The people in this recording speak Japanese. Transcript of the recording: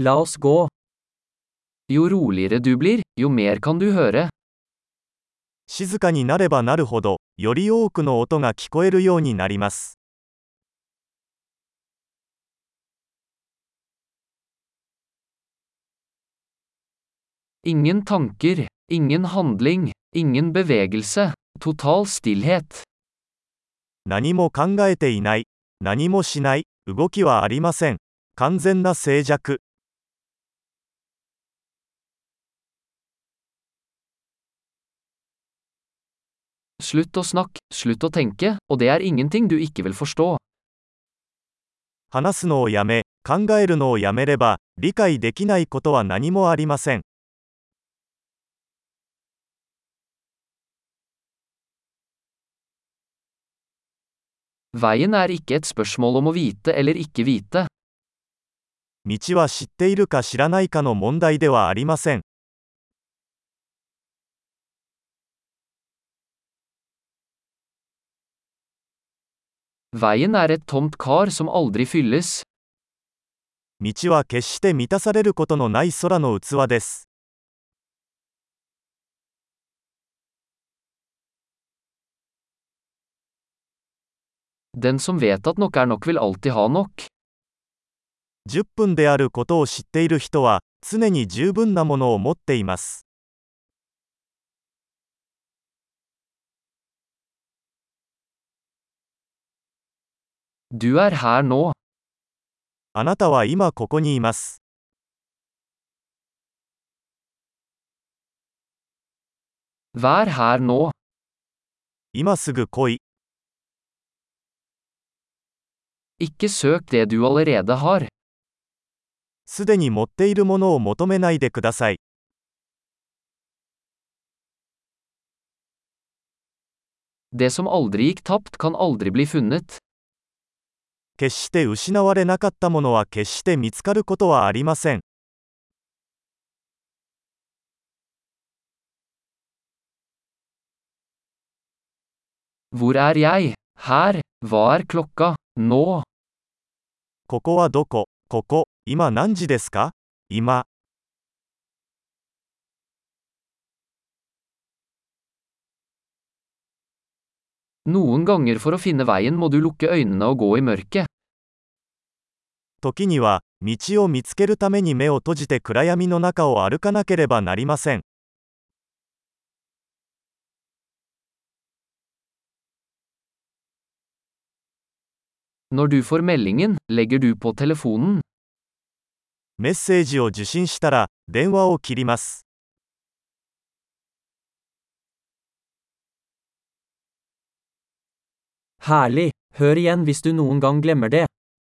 La oss gå. Jo roligere du blir, jo mer kan du høre. 静かになればなるほど、より多くの音が聞こえるようになります。Ingen tanker, ingen handling, ingen bevegelse, total stillhet. 何も考えていない、何もしない、動きはありません。完全な静寂。Slutt å snakke, slutt å tenke, og det er 話すのをやめ、考えるのをやめれば、理解できないことは何もありません。道は知っているか知らないかの問題ではありません。道は決して満たされることのない空の器です。10分であることを知っている人は常に十分なものを持っています。Du er her nå. あなたは今ここにいます。Vær her nå. 今すぐ来い。Ikke søk det du allerede har. すでに持っているものを求めないでください。Det som aldri gikk tapt, kan aldri bli funnet. 決して失われなかったものは決して見つかることはありません。Er er. ここはどこ？ここ、今何時ですか？今。Noen ganger for å finne veien må du lukke øynene og gå i mørket. 時には、道を見つけるために目を閉じて暗闇の中を歩かなければなりません。Når du får meldingen, legger du på telefonen. メッセージを受信したら、電話を切ります。Herlig. Hør igjen hvis du noen gang glemmer det.